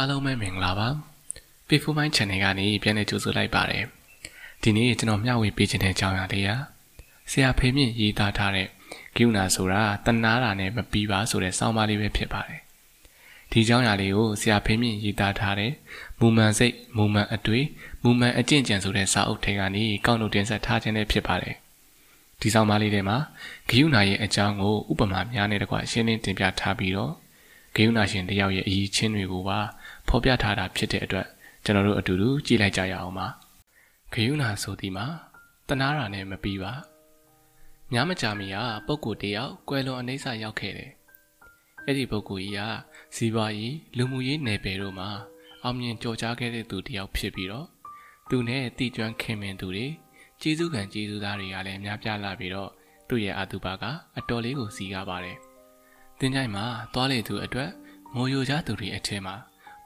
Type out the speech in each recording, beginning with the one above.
အားလုံးပဲမင်္ဂလာပါ P4 Mind Channel ကနေပြန်လည်ကြိုဆိုလိုက်ပါတယ်ဒီနေ့ကျွန်တော်မျှဝေပေးခြင်းတဲ့အကြောင်းအရာလေးကဆရာဖေမြင့်ရေးသားထားတဲ့ကိူနာဆိုတာတနာတာနဲ့မပြီးပါဆိုတဲ့စောင်းပါလေးပဲဖြစ်ပါတယ်ဒီအကြောင်းအရာလေးကိုဆရာဖေမြင့်ရေးသားထားတဲ့မူမှန်စိတ်မူမှန်အတွေ့မူမှန်အကျင့်ကြံဆိုတဲ့စာအုပ်ထဲကနေကောက်နှုတ်တင်ဆက်ထားခြင်းလည်းဖြစ်ပါတယ်ဒီဆောင်ပါလေးထဲမှာဂယုဏရဲ့အကြောင်းကိုဥပမာများနဲ့တကွရှင်းလင်းတင်ပြထားပြီးတော့ဂယုဏရှင်တယောက်ရဲ့အရေးချင်းတွေကိုပါ ဖော်ပြထားတာဖြစ်တဲ့အတွက်ကျွန်တော်တို့အတူတူကြည့်လိုက်ကြရအောင်ပါဂယုဏဆိုဒီမှာတနာတာနဲ့မပြီးပါများမကြာမီကပုပ်ကိုတယောက်ကွယ်လွန်အနေဆာရောက်ခဲ့တယ်အဲ့ဒီပုပ်ကိုကြီးကစီးပွားရေးလူမှုရေးနယ်ပယ်တို့မှာအောင်မြင်ကြော်ကြားခဲ့တဲ့သူတယောက်ဖြစ်ပြီးတော့သူနဲ့တည်ကျွမ်းခင်မင်သူတွေကျေးဇူးခံကျေးဇူးသားတွေကလည်းများပြားလာပြီးတော့သူ့ရဲ့အတူပါကအတော်လေးကိုစီးကားပါတယ်။တင်းကြိုင်မှာသွားလေသူအတွက်မိုးယိုကြသူတွေအထက်မှာ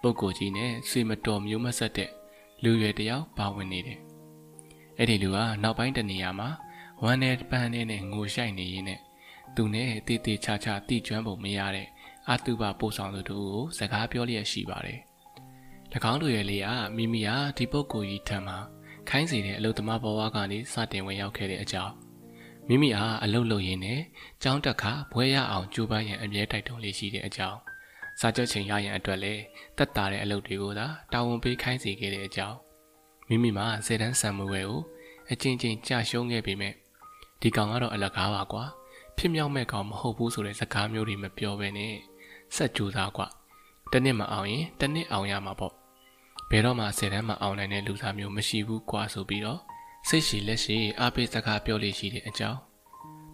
ပုပ်ကိုကြီးနဲ့ဆွေမတော်မျိုးမဆက်တဲ့လူရွယ်တယောက်ပါဝင်နေတယ်။အဲ့ဒီလူကနောက်ပိုင်းတနေရာမှာဝမ်းနဲ့ပန်းနဲ့နဲ့ငိုရှိုက်နေရင်းနဲ့သူနဲ့တေးသေးချာချာတိကျွမ်းပုံမရတဲ့အတုပပို့ဆောင်သူတို့ကိုစကားပြောလျက်ရှိပါတယ်။၎င်းတို့ရဲ့လေကမိမိဟာဒီပုပ်ကိုကြီးထံမှာခိုင်းစေတဲ့အလုသမားဘဝကနေစတင်ဝင်ရောက်ခဲ့တဲ့အကြောင်းမိမိအားအလုလုပ်ရင်းနဲ့ကြောင်းတက်ခါဘွဲရအောင်ကြိုးပမ်းရန်အမြဲတိုက်တွန်းလေးရှိတဲ့အကြောင်း စာချုပ်ချိန်ရရန်အတွက်လည်းတက်တာတဲ့အလုပ်တွေကိုသာတာဝန်ပေးခိုင်းစေခဲ့တဲ့အကြောင်းမိမိမှာစေတန်းဆံမွေကိုအချင်းချင်းကြာရှုံးခဲ့ပေမဲ့ဒီကောင်ကတော့အလကားပါကွာဖြစ်မြောက်မဲ့ကောင်မဟုတ်ဘူးဆိုတဲ့စကားမျိုးတွေမပြောဘဲနဲ့ဆက်ကြိုးစားကွာတနစ်မအောင်ရင်တနစ်အောင်ရမှာပေါ့ဘယ်တော့မှစေတန်းမအောင်နိုင်တဲ့လူသားမျိုးမရှိဘူးကွာဆိုပြီးတော့စိတ်ရှိလက်ရှိအားပေးစကားပြောလို့ရှိတဲ့အကြောင်း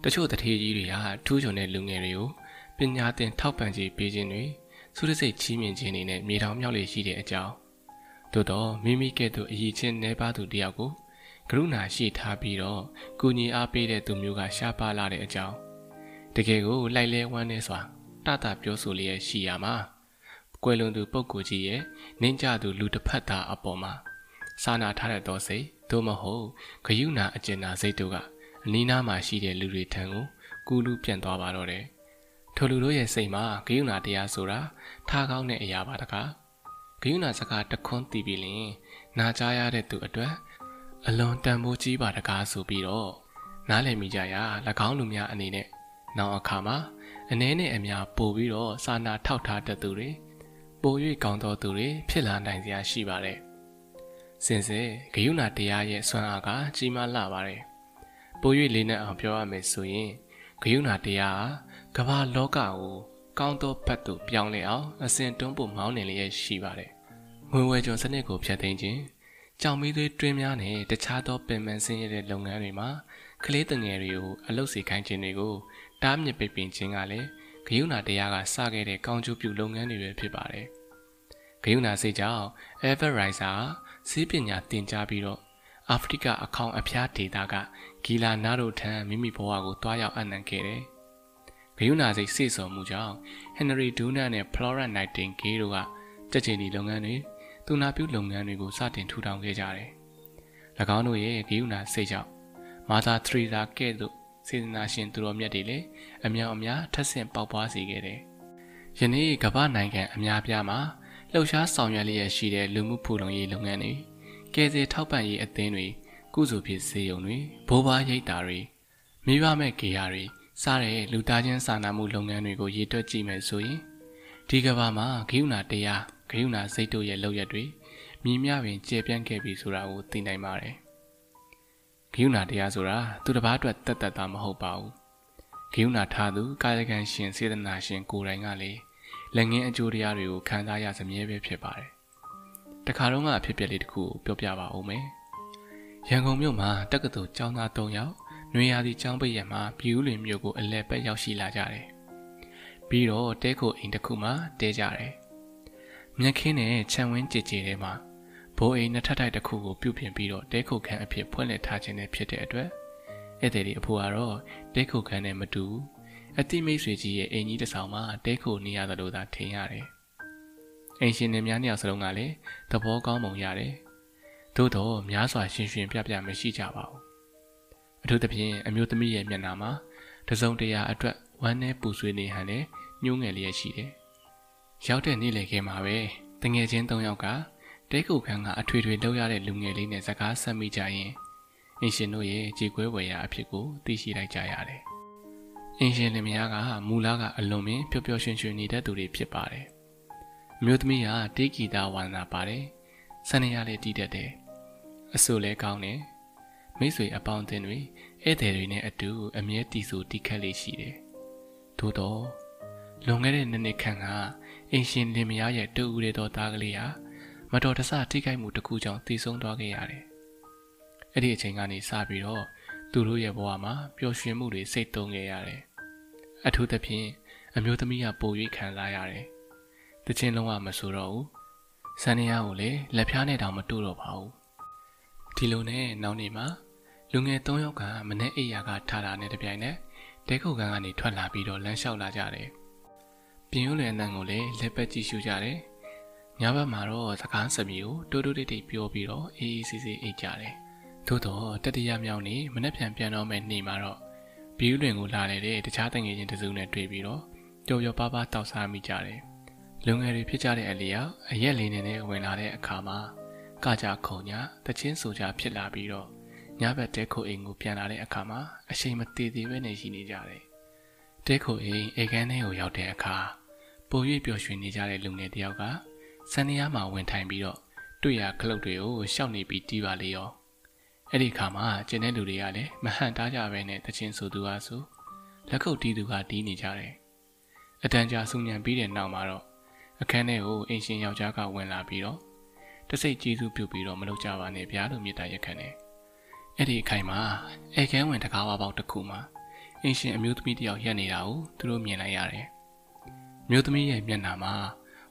တချို့တထေးကြီးတွေဟာထူးချွန်တဲ့လူငယ်တွေကိုပညာသင်ထောက်ပံ့ခြင်းပေးခြင်းတွေ ဆုရစိတ်ချီးမြှင့်ခြင်းတွေနဲ့မြေတောင်မြောက်လေရှိတဲ့အကြောင်းသို့တော့မိမိကဲ့သို့အရေးချင်းနေပါသူတယောက်ကိုကရုဏာရှိထားပြီးတော့ကုညီအားပေးတဲ့သူမျိုးကရှားပါလာတဲ့အကြောင်းတကယ်ကိုလိုက်လဲဝမ်းနေစွာတတာပြောဆိုလျက်ရှိရမှာကွယ်လွန်သူပုဂ္ဂိုလ်ကြီးရဲ့နင်းကြသူလူတစ်ဖက်သားအပေါ်မှာစာနာထားတဲ့သောစိတ်သို့မဟုတ်ဂယုဏအကျဉ်းနာစိတ်တို့ကအနီးနားမှာရှိတဲ့လူတွေထံကိုကူးလူပြန့်သွားပါတော့တယ် ထိုလူတို့ရဲ့စိတ်မှာဂယုဏတရားဆိုတာထားကောင်းတဲ့အရာပါတကားဂယုဏစကားတခွန်းတီးပြီးလင်နာကြားရတဲ့သူအတွက်အလွန်တန်ဖိုးကြီးပါတကားဆိုပြီးတော့နားလည်မိကြရာ၎င်းလူများအနေနဲ့နောက်အခါမှာအနည်းနဲ့အများပို့ပြီးတော့စာနာထောက်ထားတတ်သူတွေပို၍ကောင်းသောသူတွေဖြစ်လာနိုင်စရာရှိပါတယ်။စင်စစ်ဂယုဏတရားရဲ့ဆွမ်းအားကကြီးမားလာပါတယ်။ပို၍လေးနက်အောင်ပြောရမယ်ဆိုရင်ဂယုဏတရားက ကမ္ဘာလောကကိုကောင်းသောဘက်သို့ပြောင်းလဲအောင်အစဉ်တွန်းပို့မောင်းနေလျက်ရှိပါတယ်။ငွေဝယ်ကျွန်စနစ်ကိုဖျက်သိမ်းခြင်းကြောင်မီးသွေးတွင်းများနဲ့တခြားသောပင်ပန်းဆင်းရဲတဲ့လုပ်ငန်းတွေမှာကလေးတငယ်တွေကိုအလုပ်စီခိုင်းခြင်းတွေကိုတားမြစ်ပိတ်ပင်ခြင်းကလည်းဂယုဏတရားကစခဲ့တဲ့ကောင်းကျိုးပြုလုပ်ငန်းတွေပဲဖြစ်ပါတယ်။ဂယုဏစိတ်ကြောင့် Ever Riser စီးပညာသင်ကြားပြီးတော့အာဖရိကအခေါင်အဖျားဒေတာကဂီလာနာတို့ထံမိမိဘဝကိုတွားရောက်အနံ့ခဲ့တယ်။ ဂယုဏစိတ်စိတ်ဆော်မှုကြောင့် Henry Dunant နဲ့ Florence Nightingale တို့ကကြက်ချင်ဒီလုပ်ငန်းတွေသူနာပြုလုပ်ငန်းတွေကိုစတင်ထူထောင်ခဲ့ကြတယ်။၎င်းတို့ရဲ့ဂယုဏစိတ်ကြောင့်မာသာထရီသာကဲ့သို့စေတနာရှင်သူတော်မြတ်တွေလည်းအမြောက်အများထပ်ဆင့်ပေါက်ပွားစေခဲ့တယ်။ယနေ့ကမ္ဘာနိုင်ငံအများပြားမှာလှုပ်ရှားဆောင်ရွက်လျက်ရှိတဲ့လူမှုဖူလုံရေးလုပ်ငန်းတွေကယ်ဆယ်ထောက်ပံ့ရေးအသင်းတွေကုစုဖြစ်စေုံတွေဘိုးဘွားရိပ်တာတွေမိဘမဲ့ကေယာတွေ စတဲ့လူသားချင်းစာနာမှုလုပ်ငန်းတွေကိုရည်တွက်ကြည့်မယ်ဆိုရင်ဒီကဘာမှာဂိယူနာတရားဂိယူနာစိတ်တို့ရဲ့လောက်ရက်တွေမြင်မြပင်ကျေပြန့်ခဲ့ပြီဆိုတာကိုသိနိုင်ပါတယ်။ဂိယူနာတရားဆိုတာသူတစ်ပါးအတွက်တတ်တတ်တာမဟုတ်ပါဘူးဂိယူနာထားသူကာယကံရှင်စေတနာရှင်ကိုယ်တိုင်ကလေလက်ငင်းအကျိုးတရားတွေကိုခံစားရစမြဲပဲဖြစ်ပါတယ်တခါတော့ကအဖြစ်ပြက်လေးတစ်ခုကိုပြောပြပါဦးမယ်ရန်ကုန်မြို့မှာတက္ကသိုလ်ကျောင်းသား၃ယောက် နွေရာသီကျောင်းပိတ်ရမှာပြည်ဦးလွင်မြို့ကိုအလဲပတ်ရောက်ရှိလာကြတယ်ပြီးတော့တဲခိုအိမ်တစ်ခုမှာတဲကြတယ်မြက်ခင်းနဲ့ခြံဝင်းကြည်ကြည်ထဲမှာဘိုးအိမ်နှစ်ထပ်တိုက်တစ်ခုကိုပြုပြင်ပြီးတော့တဲခုတ်ခန်းအဖြစ်ဖွင့်လှစ်ထားခြင်းနဲ့ဖြစ်တဲ့အတွက်ဧည့်သည်တွေအဖိုးကတော့တဲခုတ်ခန်းနဲ့မတူအတိမိတ်ဆွေကြီးရဲ့အိမ်ကြီးတစ်ဆောင်မှာတဲခုတ်နေရသလိုသာထင်ရတယ်။အိမ်ရှင်တွေများနှစ်ယောက်စလုံးကလည်းသဘောကောင်းပုံရတယ်။သို့တော့များစွာရှင်ရှင်ပြပြမရှိကြပါဘူး။ အထူးသဖြင့်အမျိုးသမီးရဲ့မျက်နှာမှာတစုံတရာအတွက်ဝမ်းနဲ့ပူဆွေးနေဟန်နဲ့ညှိုးငယ်လျက်ရှိတယ်။ရောက်တဲ့နေ့လေခင်းမှာပဲတငယ်ချင်း၃ယောက်ကတဲခုခန်းကအထွေထွေလောက်ရတဲ့လူငယ်လေးနဲ့စကားဆက်မိကြရင်အင်ရှင်တို့ရဲ့ကြေကွဲဝယ်ရာအဖြစ်ကိုသိရှိလိုက်ကြရတယ်။အင်ရှင်လင်မယားကမူလကအလွန်ပင်ပျော်ပျော်ရွှင်ရွှင်နေတဲ့သူတွေဖြစ်ပါတယ်။မြို့သမီးကတေးဂီတာဝါနာပါတယ်။ဆန္ဒရလေးတီးတတ်တယ်။အဆိုလဲကောင်းတယ်။ မိတ်ဆွေအပေါင်းအသင်းတွေဧည့်သည်တွေနဲ့အတူအမြဲတည်ဆူတီးခတ်လေးရှိတယ်။သို့တော့လွန်ခဲ့တဲ့နှစ်နှစ်ခန့်ကအင်ရှင်လင်မယားရဲ့တူဦးရသောသားကလေးဟာမတော်တဆထိခိုက်မှုတစ်ခုကြောင့်တည်ဆုံးသွားခဲ့ရတယ်။အဲ့ဒီအချိန်ကနေစပြီးတော့သူတို့ရဲ့ဘဝမှာပျော်ရွှင်မှုတွေစိတ်သုံးခဲ့ရတယ်။အထူးသဖြင့်အမျိုးသမီးကပို၍ခံစားရတယ်။တချင်းလုံးဝမဆိုတော့ဘူး။စန္ဒယာကိုလည်းလက်ဖြားနဲ့တောင်မတူတော့ပါဘူး။ဒီလိုနဲ့နောက်နေ့မှာ လူငယ်၃ယောက်ကမနေ့အိယာကထားတာနဲ့တပြိုင်နက်တဲခုတ်ကန်ကနေထွက်လာပြီးတော့လမ်းလျှောက်လာကြတယ်။ပြင်ရိုးလွယ်အနံကိုလည်းလက်ပတ်ကြည့်ရှုကြတယ်။ညဘက်မှာတော့စကားစမီကိုတိုးတိုးတိတ်တိတ်ပြောပြီးတော့အေးအေးဆေးဆေးအိတ်ကြတယ်။သို့တော့တတိယမြောက်နေ့မနေ့ပြန်ပြန်တော့မဲ့နေ့မှာတော့ဘီယူလွင်ကိုလာတဲ့တခြားတငယ်ချင်းတစုနဲ့တွေ့ပြီးတော့ကြော်ကြော်ပါးပါးတောက်စားမိကြတယ်။လူငယ်တွေဖြစ်ကြတဲ့အလျောက်အရက်လေးနေနဲ့ဝင်လာတဲ့အခါမှာကကြခုံညာတချင်းဆိုကြဖြစ်လာပြီးတော့ ညဘက်တဲခိုအိမ်ကိုပြန်လာတဲ့အခါမှာအချိန်မတည်သေးပဲနေရှိနေကြတယ်။တဲခိုအိမ်အိမ်ခန်းထဲကိုရောက်တဲ့အခါပို၍ပျော်ရွှင်နေကြတဲ့လူငယ်တယောက်ကစန္ဒယာမှာဝင်ထိုင်ပြီးတော့တွေ့ရခလုတ်တွေကိုရှောက်နေပြီးတီးပါလေရောအဲ့ဒီခါမှာကျင်တဲ့လူတွေကလည်းမဟန်တားကြပဲနဲ့တချင်းဆိုသူအားဆိုလက်ခုပ်တီးသူကတီးနေကြတယ်အတန်ကြာဆူညံပြီးတဲ့နောက်မှာတော့အခန်းထဲကိုအင်ရှင်ယောက်ျားကဝင်လာပြီးတော့တစိတ်ကျေးဇူးပြုပြီးတော့မလုပ်ကြပါနဲ့ဗျာလို့မေတ္တာရက်ခံတယ် အဲ့ဒီအခိုင်မှာအဲကန်းဝင်တကားဝါပေါက်တစ်ခုမှာအင်ရှင်အမျိုးသမီးတယောက်ရက်နေတာကိုသူတို့မြင်လိုက်ရတယ်မျိုးသမီးရဲ့မျက်နှာမှာ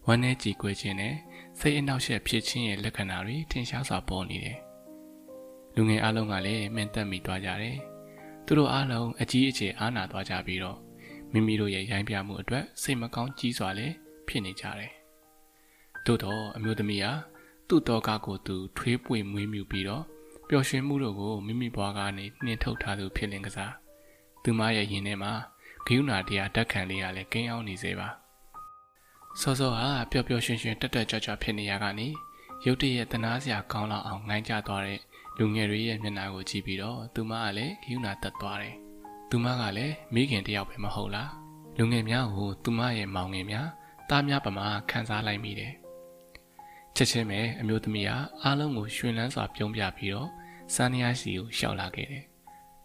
ဝမ်းနည်းကြည်ကွယ်ခြင်းနဲ့စိတ်အနှောက်အယှက်ဖြစ်ခြင်းရဲ့လက္ခဏာတွေထင်ရှားစွာပေါ်နေတယ်။လူငယ်အလုံးကလည်းမင်းသက်မိသွားကြတယ်။သူတို့အလုံးအကြီးအကျယ်အားနာသွားကြပြီးတော့မိမိတို့ရဲ့ရိုင်းပြမှုအတွက်စိတ်မကောင်းကြီးစွာလည်းဖြစ်နေကြတယ်။သို့တော့အမျိုးသမီးဟာသူ့တော်ကကိုသူထွေးပွေမွေးမြူပြီးတော့ ပျော်ရွှင်မှုတို့ကိုမိမိဘွားကနေနှင်ထုတ်ထားသူဖြစ်လင်ကစားသူမရဲ့ရင်ထဲမှာဂိူးနာတရားတက်ခံလေးရလဲကိန်းအောင်နေစေပါ။စောစောဟာပျော်ပျော်ရွှင်ရွှင်တက်တက်ကြွကြွဖြစ်နေရကနေရုတ်တရက်တနာစရာကောင်းလောက်အောင်ငိုင်းကြသွားတဲ့လူငယ်တွေရဲ့မျက်နှာကိုကြည့်ပြီးတော့သူမကလည်းဂိူးနာတက်သွားတယ်။သူမကလည်းမိခင်တယောက်ပဲမဟုတ်လား။လူငယ်များကိုသူမရဲ့မောင်ငယ်များတားများပမာခံစားလိုက်မိတယ်။ချက်ချင်းပဲအမျိုးသမီးကအားလုံးကိုရွှင်လန်းစွာပြုံးပြပြီးတော့ စန္ဒယာစီကိုရှောက်လာခဲ့တယ်။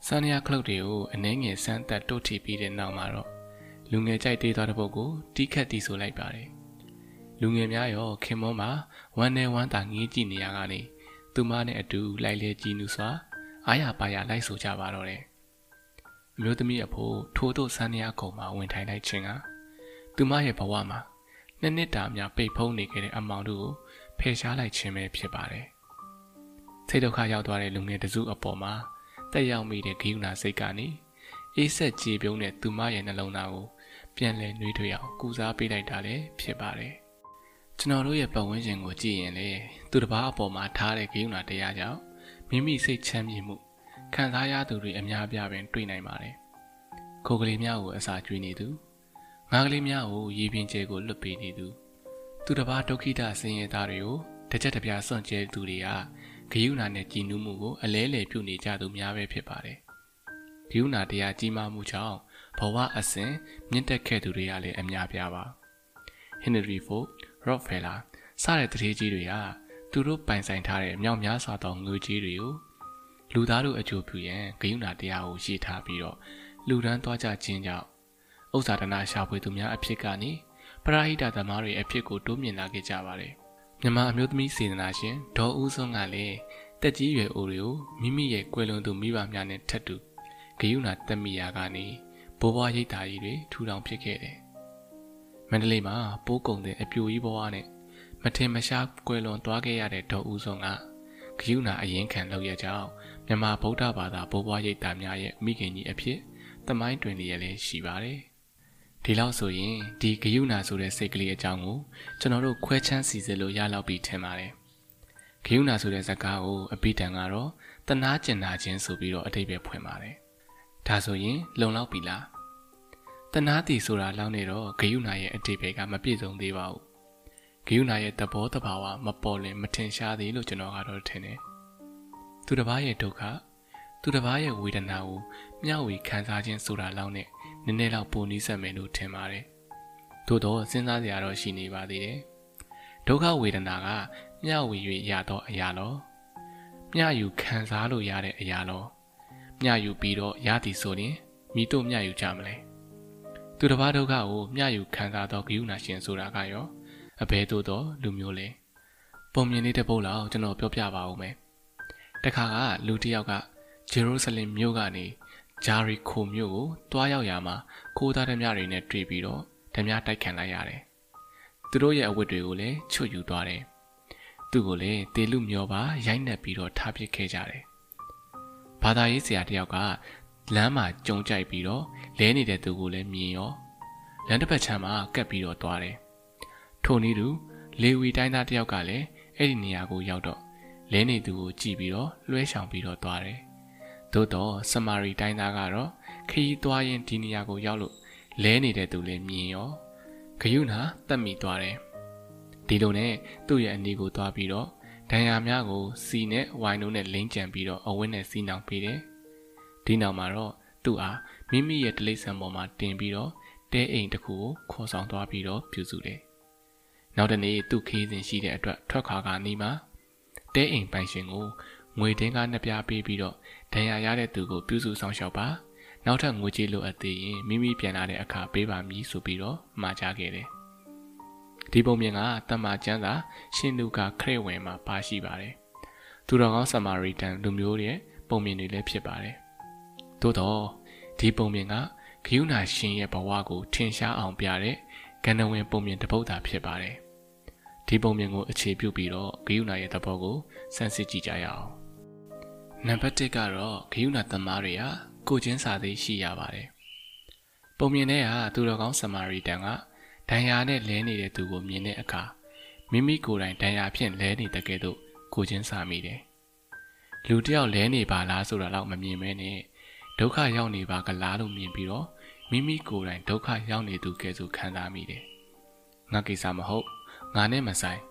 စန္ဒယာခလုတ်တွေကိုအနှဲငယ်ဆန်းသက်တို့ထိပြီးတဲ့နောက်မှာတော့လူငယ်ကြိုက်တေးသွားတဲ့ပုတ်ကိုတီးခတ်တီးဆိုလိုက်ပါတယ်လူငယ်များရောခင်မောမှာဝမ်းနဲ့ဝမ်းသာငေးကြည့်နေရကနေသူမနဲ့အတူလိုက်လေကြည်နူစွာအားရပါရလိုက်ဆိုကြပါတော့တယ်အမျိုးသမီးအဖိုးထိုးတို့ဆန်းနေရခုံမှာဝင်ထိုင်လိုက်ခြင်းကသူမရဲ့ဘဝမှာနှစ်နှစ်တာများပိတ်ဖုံးနေခဲ့တဲ့အမောင်တို့ကိုဖယ်ရှားလိုက်ခြင်းပဲဖြစ်ပါတယ် စိတ်ဒုက္ခရောက်သွားတဲ့လူငယ်တစုအပေါ်မှာတက်ရောက်မိတဲ့ဂိယူနာစိတ်ကနေအေးဆက်ကြည်ပြုံးတဲ့သူမရဲ့နှလုံးသားကိုပြန်လဲနှွေးထွေးအောင်ကူစားပေးလိုက်တာလည်းဖြစ်ပါတယ်ကျွန်တော်တို့ရဲ့ပတ်ဝန်းကျင်ကိုကြည့်ရင်လေသူတစ်ပါးအပေါ်မှာထားတဲ့ဂိမ်းနာတရားကြောင့်မိမိစိတ်ချမ်းမြေ့မှုခံစားရသူတွေအများပြားပင်တွေ့နိုင်ပါတယ်ခိုးကလေးများကိုအစာကျွေးနေသူငါးကလေးများကိုရေပြင်ကျဲကိုလွတ်ပေးနေသူသူတစ်ပါးဒုက္ခိတဆင်းရဲသားတွေကိုတစ်ချက်တစ်ပြားစွန့်ကြဲသူတွေက ဂယုဏနဲ့ကြည်နူးမှုကိုအလဲလှယ်ပြုနေကြသူများပဲဖြစ်ပါတယ်ဂယုဏတရားကြီးမားမှုကြောင့်ဘဝအစဉ်မြင့်တက်ခဲ့သူတွေကလည်းအများပြားပါဟင်နရီဖို့ရော့ဖယ်လာစတဲ့တတိကြီးတွေကသူတို့ပိုင်ဆိုင်ထားတဲ့မြောက်များစွာသောငွေကြီးတွေကိုလူသားတို့အကျိုးပြုရန်ဂယုဏတရားကိုရှိထားပြီးတော့လူဒန်းသွားကြခြင်းကြောင့်ဥစ္စာဒနာရှာဖွေသူများအဖြစ်ကနေပရာဟိတသမားတွေအဖြစ်ကိုတိုးမြင့်လာခဲ့ကြပါတယ် မြန်မာအမျိုးသမီးစေတနာရှင်ဒေါ်ဦးစွန်းကလည်းတက်ကြီးရွယ်အိုတွေကိုမိမိရဲ့ကွယ်လွန်သူမိဘများနဲ့ထပ်တူဂယုဏတက်မိယာကနေဘိုးဘွားရိတ်တာကြီးတွေထူထောင်ဖြစ်ခဲ့တယ်။မန္တလေးမှာပိုးကုံတဲ့အပြိုကြီးဘဝနဲ့မထင်မရှားကွယ်လွန်သွားခဲ့ရတဲ့ဒေါ်ဦးဆုံးကဂယုဏအရင်ခံလောက်ရကြောင်းမြန်မာဗုဒ္ဓဘာသာဘိုးဘွားရိတ်တာများရဲ့မိခင်ကြီးအဖြစ်သမိုင်းတွင်ရလည်းရှိပါတယ်။ ဒီလောက်ဆိုရင်ဒီဂယုဏဆိုတဲ့စိတ်ကလေးအကြောင်းကိုကျွန်တော်တို့ခွဲချမ်းစီစစ်လို့ရလောက်ပြီထင်ပါတယ်။ဂယုဏဆိုတဲ့ဇာတ်ကားကိုအပိတန်ကတော့တနာကျင်နာခြင်းဆိုပြီးတော့အတိတ်ပဲဖွင့်ပါတယ်ဒါဆိုရင်လုံလောက်ပြီလားတနာတီဆိုတာလောက်နေတော့ဂယုနာရဲ့အတိပ္ပယ်ကမပြည့်စုံသေးပါဘူးဂိယူနာရဲ့သဘောတဘာဝမပေါ်လင်မထင်ရှားသေးလို့ကျွန်တော်ကတော့ထင်တယ်သူတစ်ပါးရဲ့ဒုက္ခသူတစ်ပါးရဲ့ဝေဒနာကိုမျှဝေခံစားခြင်းဆိုတာလောက်နဲ့ နည်းနည်းတော့ပိုနီးစပ်မယ်လို့ထင်ပါတယ်သို့တော့စဉ်းစားစရာတော့ရှိနေပါသေးတယ်ဒုက္ခဝေဒနာကမျှဝေ၍ရသောအရာလောမျှယူခံစားလို့ရတဲ့အရာလောမျှယူပြီးတော့ရသည်ဆိုရင်မိတို့မျှယူကြမလဲသူတစ်ပါးဒုက္ခကိုမျှယူခံစားသောဂိယူနာရှင်ဆိုတာကရောအဘဲသို့သောလူမျိုးလဲပုံမြင်လေးတစ်ပုဒ်လောက်ကျွန်တော်ပြောပြပါဦးမယ်တခါကလူတစ်ယောက်ကဂျေရုဆလင်မြို့ကနေ ဂျာရီခိုမြို့ကိုတွားရောက်ရမှာခိုးသားဓမြတွေနဲ့တွေ့ပြီးတော့ဓမြတိုက်ခံလိုက်ရတယ်သူတို့ရဲ့အဝတ်တွေကိုလည်းချွတ်ယူသွားတယ်သူ့ကိုလည်းတေလူမျောပါရိုက်နှက်ပြီးတော့ထားပစ်ခဲ့ကြတယ်ဘာသာရေးဆရာတယောက်ကလမ်းမှာကြုံကြိုက်ပြီးတော့လဲနေတဲ့သူကိုလည်းမြင်ရောလမ်းတစ်ဖက်ခြမ်းမှာကပ်ပြီးတော့သွားတယ်ထိုနည်းတူလေဝီတိုင်းသားတယောက်ကလည်းအဲ့ဒီနေရာကိုရောက်တော့လဲနေသူကိုကြည့်ပြီးတော့လွှဲချောင်ပြီးတော့သွားတယ် သို့တော့စမာရီတိုင်းသားကတော့ခရီးသွားရင်ဒီနေရာကိုရောက်လို့လဲနေတဲ့သူလည်းမြင်ရောဂယုနာတက်မိသွားတယ်ဒီလိုနဲ့သူ့ရဲ့အနီးကိုသွားပြီးတော့ဒဏ်ရာများကိုစီနဲ့ဝိုင်တို့နဲ့လိမ့်ကြံပြီးတော့အဝင်းနဲ့စီးနှောင်ပေးတယ်ဒီနောက်မှာတော့သူ့အားမိမိရဲ့တလိဆန်ပေါ်မှာတင်ပြီးတော့တဲအိမ်တစ်ခုကိုခေါ်ဆောင်သွားပြီးတော့ပြုစုတယ်နောက်တနေ့သူ့ခေးစဉ်ရှိတဲ့အတွက်ထွက်ခွာကနေမှတဲအိမ်ပိုင်ရှင်ကို ငွေတင်းကားနှစ်ပြားပေးပြီးတော့ဒဏ်ရာရတဲ့သူကိုပြုစုဆောင်ရှောက်ပါနောက်ထပ်ငွေကြေးလိုအပ်သေးရင်မိမိပြန်လာတဲ့အခါပေးပါမည်ဆိုပြီးတော့မှာကြားခဲ့တယ်ဒီပုံမြင်ကတမ္မာကျမ်းစာရှင်လူကခရစ်ဝင်မှာပါရှိပါတယ်သူတော်ကောင်းဆမာရီတန်လူမျိုးရဲ့ပုံမြင်တွေလည်းဖြစ်ပါတယ်သို့တော့ဒီပုံမြင်ကဂယုဏရှင်ရဲ့ဘဝကိုထင်ရှားအောင်ပြတဲ့ကန္နဝင်ပုံမြင်တစ်ပုဒ်သာဖြစ်ပါတယ်ဒီပုံမြင်ကိုအခြေပြုပြီးတော့ဂယုဏရဲ့သဘောကိုစမ်းစစ်ကြည့်ကြရအောင် နံပါတ်1ကတော့ဂယုဏသမားတွေကကိုချင်းစာသိရှိရပါတယ်ပုံမြင်တဲ့ဟာသူတော်ကောင်းဆမာရီတန်ကဒဏ်ရာနဲ့လဲနေတဲ့သူကိုမြင်တဲ့အခါမိမိကိုယ်တိုင်ဒဏ်ရာဖြင့်လဲနေတဲ့ကဲ့သို့ကိုချင်းစာမိတယ်လူတယောက်လဲနေပါလားဆိုတာတော့မမြင်မဲနဲ့ဒုက္ခရောက်နေပါကလားလို့မြင်ပြီးတော့မိမိကိုယ်တိုင်ဒုက္ခရောက်နေသူကဲ့သို့ခံစားမိတယ်ငါကိစ္စမဟုတ်ငါနဲ့မဆိုင်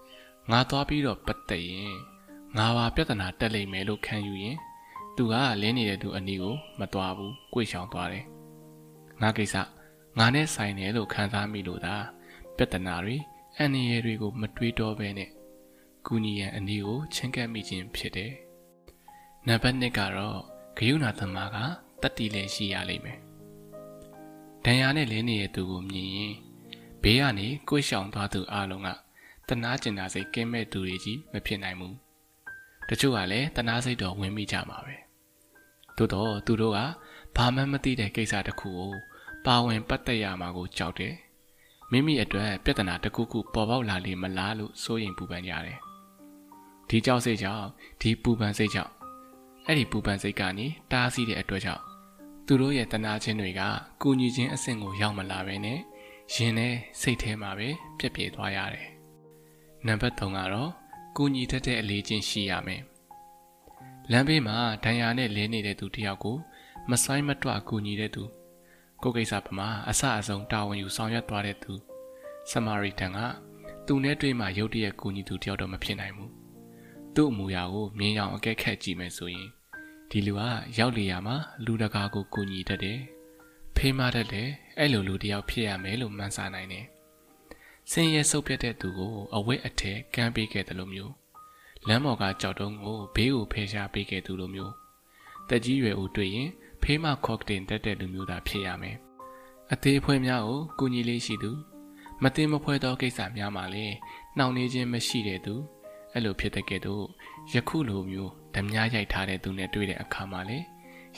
ငါသွားပြီးတော့ပတ်သက်ရင် ငါပါပြဿနာတက်လိမ့်မယ်လို့ခံယူရင်သူကလင်းနေတဲ့သူအနီးကိုမသွားဘူး၊ကြွေချောင်သွားတယ်ငါကိစ္စငါနဲ့ဆိုင်တယ်လို့ခံစားမိလို့သာပြဿနာတွေအန္တရာယ်တွေကိုမတွေးတော့ဘဲနဲ့ကုညီရန်အနီးကိုချင်းကပ်မိခြင်းဖြစ်တယ်နံပါတ်1ကတော့ဂယုဏသမားကတတ်တည်လည်းရှိရလိမ့်မယ်ဒဏ်ရာနဲ့လင်းနေတဲ့သူကိုမြင်ရင်ဘေးကနေကိုယ်ရှောင်သွားသူအလုံးကတနာကျင်တာစိတ်ကင်းမဲ့သူတွေကြီးမဖြစ်နိုင်ဘူး တချို့ကလည်းတနာစိတ်တော်ဝင်မိကြမှာပဲသို့တော့သူတို့ကဘာမှမသိတဲ့ကိစ္စတစ်ခုကိုပါဝင်ပတ်သက်ရမှာကိုကြောက်တယ်မိမိအတွက်ပြဿနာတစ်ခုခုပေါ်ပေါက်လာလေမလားလို့စိုးရိမ်ပူပန်ကြတယ်ဒီကြောက်စိတ်ကြောင့်ဒီပူပန်စိတ်ကြောင့်အဲ့ဒီပူပန်စိတ်ကနေတားဆီးတဲ့အတွက်ကြောင့်သူတို့ရဲ့တနာချင်းတွေကကူညီခြင်းအဆင့်ကိုရောက်မလာပဲနဲ့ရင်နဲ့စိတ်ထဲမှာပဲပြက်ပြဲသွားရတယ်နံပါတ်3ကတော့ ကူညီတတ်တဲ့အလေးချင်းရှိရမယ်လမ်းဘေးမှာဒဏ်ရာနဲ့လဲနေတဲ့သူတယောက်ကိုမဆိုင်မတွကူညီတဲ့သူကိုကိစ္စပမာအဆအဆုံးတာဝန်ယူဆောင်ရွက်သွားတဲ့သူဆမာရီတန်ကသူနဲ့တွေ့မှရုတ်တရက်ကူညီသူတယောက်တော့မဖြစ်နိုင်ဘူးသူ့အမူအရာကိုမြင်အောင်အကဲခတ်ကြည့်မယ်ဆိုရင်ဒီလူကရောက်လေရမှာလူတကာကိုကူညီတတ်တယ်ဖေးမတတ်တယ်အဲ့လိုလူတယောက်ဖြစ်ရမယ်လို့မှန်းဆနိုင်တယ် ဆင်းရဲဆုပ်ပြတ်တဲ့သူကိုအဝတ်အထည်ကမ်းပေးခဲ့တယ်လို့မျိုးလမ်းပေါ်ကကြောက်တုံးကိုဘေးကိုဖယ်ရှားပေးခဲ့သူလိုမျိုးတက်ကြီးရွယ်ဦးတွေ့ရင်ဖေးမခေါကတင်တက်တဲ့လူမျိုးသာဖြစ်ရမယ်အသေးအဖွဲများကိုကူညီလေးရှိသူမတင်မဖွဲသောကိစ္စများမှာလည်းနှောင့်နှေးခြင်းမရှိတဲ့သူအဲ့လိုဖြစ်တဲ့ကဲ့သို့ယခုလိုမျိုးဓမြရိုက်ထားတဲ့သူနဲ့တွေ့တဲ့အခါမှာလေ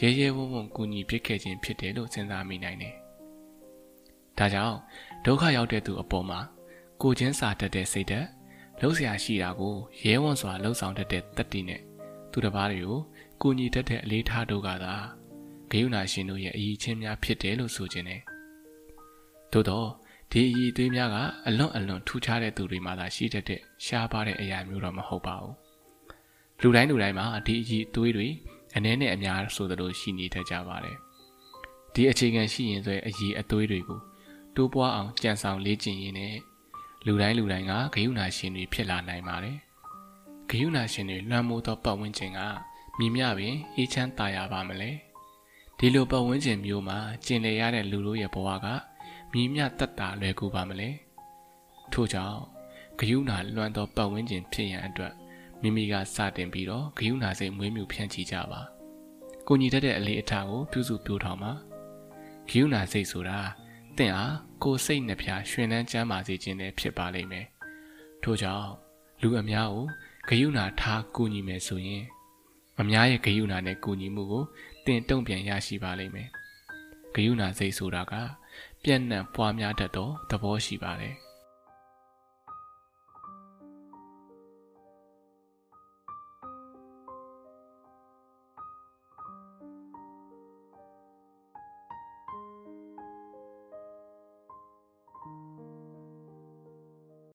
ရဲရဲဝံ့ဝံ့ကူညီဖြစ်ခဲ့ခြင်းဖြစ်တယ်လို့စဉ်းစားမိနိုင်တယ်။ဒါကြောင့်ဒုက္ခရောက်တဲ့သူအပေါ်မှာ ကိုချင်းစာတတ်တဲ့စိတ်ဓာတ်လှုပ်ရှားရှိတာကိုရဲဝံ့စွာလှုပ်ဆောင်တတ်တဲ့တတ္တိနဲ့သူတစ်ပါးတွေကိုကူညီတတ်တဲ့အလေးထားတို့ကသာဂယုဏရှင်တို့ရဲ့အည်ချင်းများဖြစ်တယ်လို့ဆိုခြင်းနဲ့သို့တော့ဒီအည်သွေးများကအလွန်အလွန်ထူးခြားတဲ့သူတွေမှသာရှိတတ်တဲ့ရှားပါတဲ့အရာမျိုးတော့မဟုတ်ပါဘူးလူတိုင်းလူတိုင်းမှာဒီအည်သွေးတွေအနည်းနဲ့အများဆိုသလိုရှိနေတတ်ကြပါတယ်ဒီအခြေခံရှိရင်ဆိုအည်အသွေးတွေကိုတိုးပွားအောင်ကြံဆောင်လေ့ကျင့်ရင်းနဲ့ လူတိုင်းလူတိုင်းကဂယုဏရှင်တွေဖြစ်လာနိုင်ပါတယ်ဂယုဏရှင်တွေလွှမ်းမိုးသောပတ်ဝန်းကျင်ကမြင်မြပင်အေးချမ်းသာရပါမလဲဒီလိုပတ်ဝန်းကျင်မျိုးမှာကျင်လည်ရတဲ့လူတို့ရဲ့ဘဝကမြင်မြတက်တာလွယ်ကူပါမလဲထို့ကြောင့်ဂယုဏလွှမ်းသောပတ်ဝန်းကျင်ဖြစ်ရန်အတွက်မိမိကစတင်ပြီးတော့ဂယုဏစိတ်မွေးမြူဖြန့်ချီကြပါကိုညီတတ်တဲ့အလေးအထားကိုပြုစုပြောထောင်ပါဂယုဏစိတ်ဆိုတာ တင့်အားကိုစိတ်နှပြရွှင်နှန်းချမ်းပါစေခြင်းနဲ့ဖြစ်ပါလိမ့်မယ်ထို့ကြောင့်လူအများကိုဂယုဏထားကူညီမယ်ဆိုရင်အများရဲ့ဂယုဏနဲ့ကူညီမှုကိုတင်တုံ့ပြန်ရရှိပါလိမ့်မယ်ဂယုဏစိတ်ဆိုတာက ပြန့်နှံ့ပွားများတတ်သောသဘောရှိပါတယ်